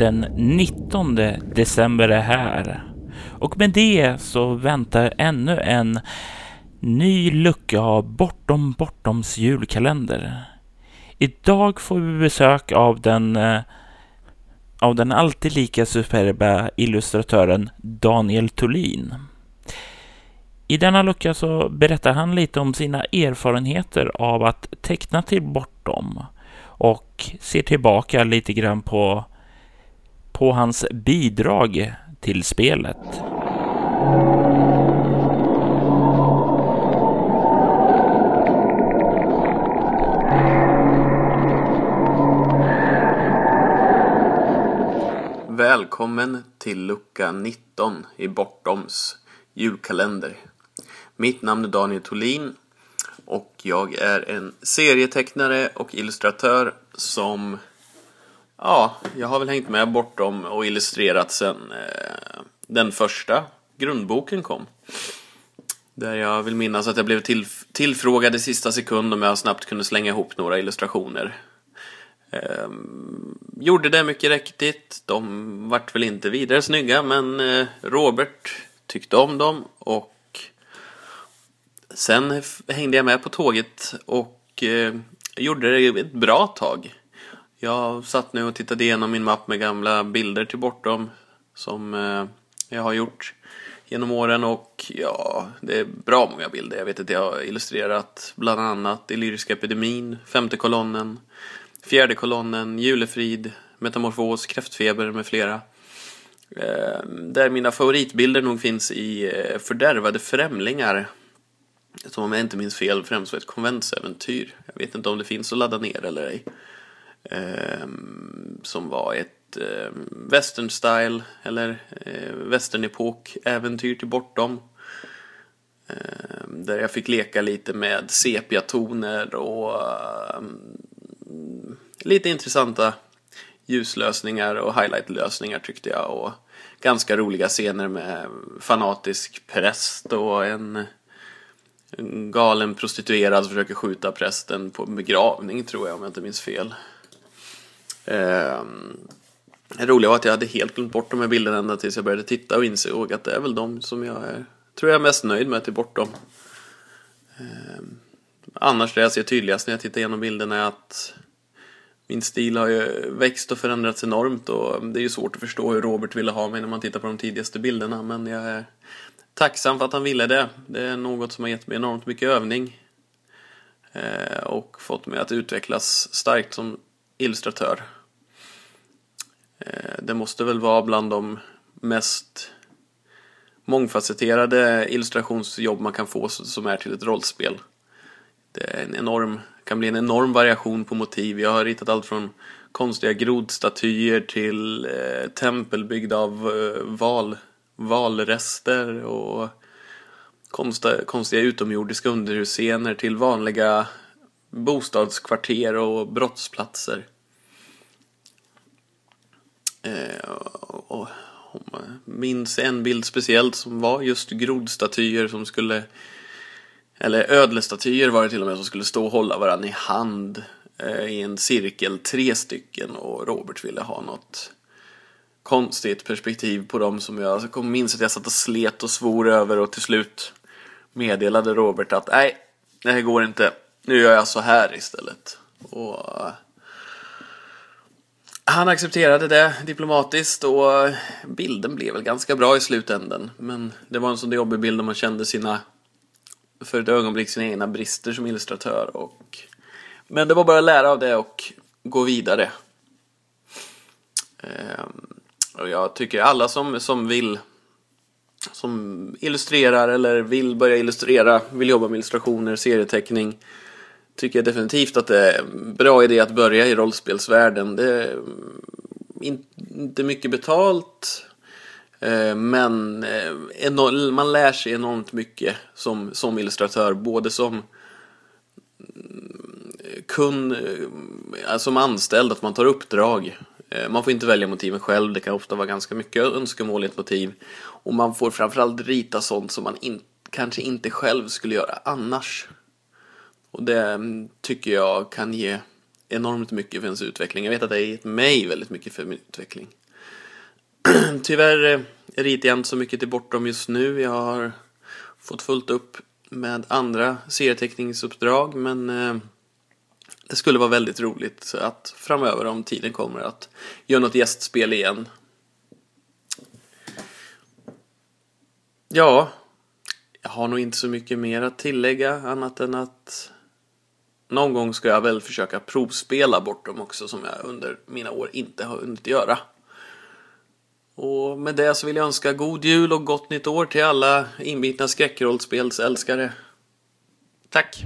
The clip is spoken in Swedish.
Den 19 december är här och med det så väntar ännu en ny lucka av Bortom Bortoms julkalender. Idag får vi besök av den eh, av den alltid lika superba illustratören Daniel Thulin. I denna lucka så berättar han lite om sina erfarenheter av att teckna till Bortom och ser tillbaka lite grann på, på hans bidrag till spelet. Välkommen till lucka 19 i Bortoms julkalender. Mitt namn är Daniel Tolin och jag är en serietecknare och illustratör som Ja, jag har väl hängt med bortom och illustrerat sen eh, den första grundboken kom. Där jag vill minnas att jag blev till, tillfrågad i sista sekund om jag snabbt kunde slänga ihop några illustrationer. Eh, gjorde det mycket riktigt. De vart väl inte vidare snygga men eh, Robert tyckte om dem och sen hängde jag med på tåget och eh, gjorde det ett bra tag. Jag satt nu och tittade igenom min mapp med gamla bilder till bortom som eh, jag har gjort genom åren och ja, det är bra många bilder. Jag vet att jag har illustrerat bland annat Illyriska epidemin, Femte kolonnen, Fjärde kolonnen, Julefrid, Metamorfos, Kräftfeber med flera. Eh, där mina favoritbilder nog finns i eh, Fördärvade främlingar. Som om jag inte minns fel främst var ett konventsäventyr. Jag vet inte om det finns att ladda ner eller ej. Ehm, som var ett eh, western style eller eh, westernepok äventyr till bortom. Ehm, där jag fick leka lite med sepiatoner och ehm, lite intressanta ljuslösningar och highlightlösningar tyckte jag. Och ganska roliga scener med fanatisk präst och en galen prostituerad som försöker skjuta prästen på begravning tror jag om jag inte minns fel. Eh, det roliga var att jag hade helt glömt bort de här bilderna ända tills jag började titta och insåg att det är väl de som jag är, tror jag är mest nöjd med att ta bortom. Eh, annars det jag ser tydligast när jag tittar igenom bilderna är att min stil har ju växt och förändrats enormt och det är ju svårt att förstå hur Robert ville ha mig när man tittar på de tidigaste bilderna men jag är tacksam för att han ville det. Det är något som har gett mig enormt mycket övning eh, och fått mig att utvecklas starkt som illustratör. Eh, det måste väl vara bland de mest mångfacetterade illustrationsjobb man kan få som är till ett rollspel. Det är en enorm, kan bli en enorm variation på motiv. Jag har ritat allt från konstiga grodstatyer till eh, tempel byggda av eh, val, valrester och konstiga, konstiga utomjordiska underhusscener till vanliga bostadskvarter och brottsplatser. Eh, och minns en bild speciellt som var just grodstatyer som skulle eller ödlestatyer var det till och med som skulle stå och hålla varandra i hand eh, i en cirkel, tre stycken och Robert ville ha något konstigt perspektiv på dem som jag jag minns att jag satt och slet och svor över och till slut meddelade Robert att nej, det här går inte nu gör jag så här istället. Och han accepterade det diplomatiskt och bilden blev väl ganska bra i slutändan. Men det var en sån jobbig bild där man kände sina, för ett ögonblick, sina egna brister som illustratör. Och, men det var bara att lära av det och gå vidare. Ehm, och jag tycker alla som, som vill som illustrerar eller vill börja illustrera, vill jobba med illustrationer, serieteckning tycker jag definitivt att det är en bra idé att börja i rollspelsvärlden. Det är inte mycket betalt. Eh, men eh, man lär sig enormt mycket som, som illustratör. Både som mm, kund, eh, alltså som anställd, att man tar uppdrag. Man får inte välja motiven själv, det kan ofta vara ganska mycket önskemål i ett motiv. Och man får framförallt rita sånt som man in, kanske inte själv skulle göra annars. Och det tycker jag kan ge enormt mycket för ens utveckling. Jag vet att det har gett mig väldigt mycket för min utveckling. Tyvärr eh, ritar jag inte så mycket till bortom just nu. Jag har fått fullt upp med andra serieteckningsuppdrag men eh, det skulle vara väldigt roligt att framöver om tiden kommer att göra något gästspel igen. Ja, jag har nog inte så mycket mer att tillägga annat än att någon gång ska jag väl försöka provspela bort dem också som jag under mina år inte har hunnit göra. Och med det så vill jag önska god jul och gott nytt år till alla inbitna skräckrollspelsälskare. Tack!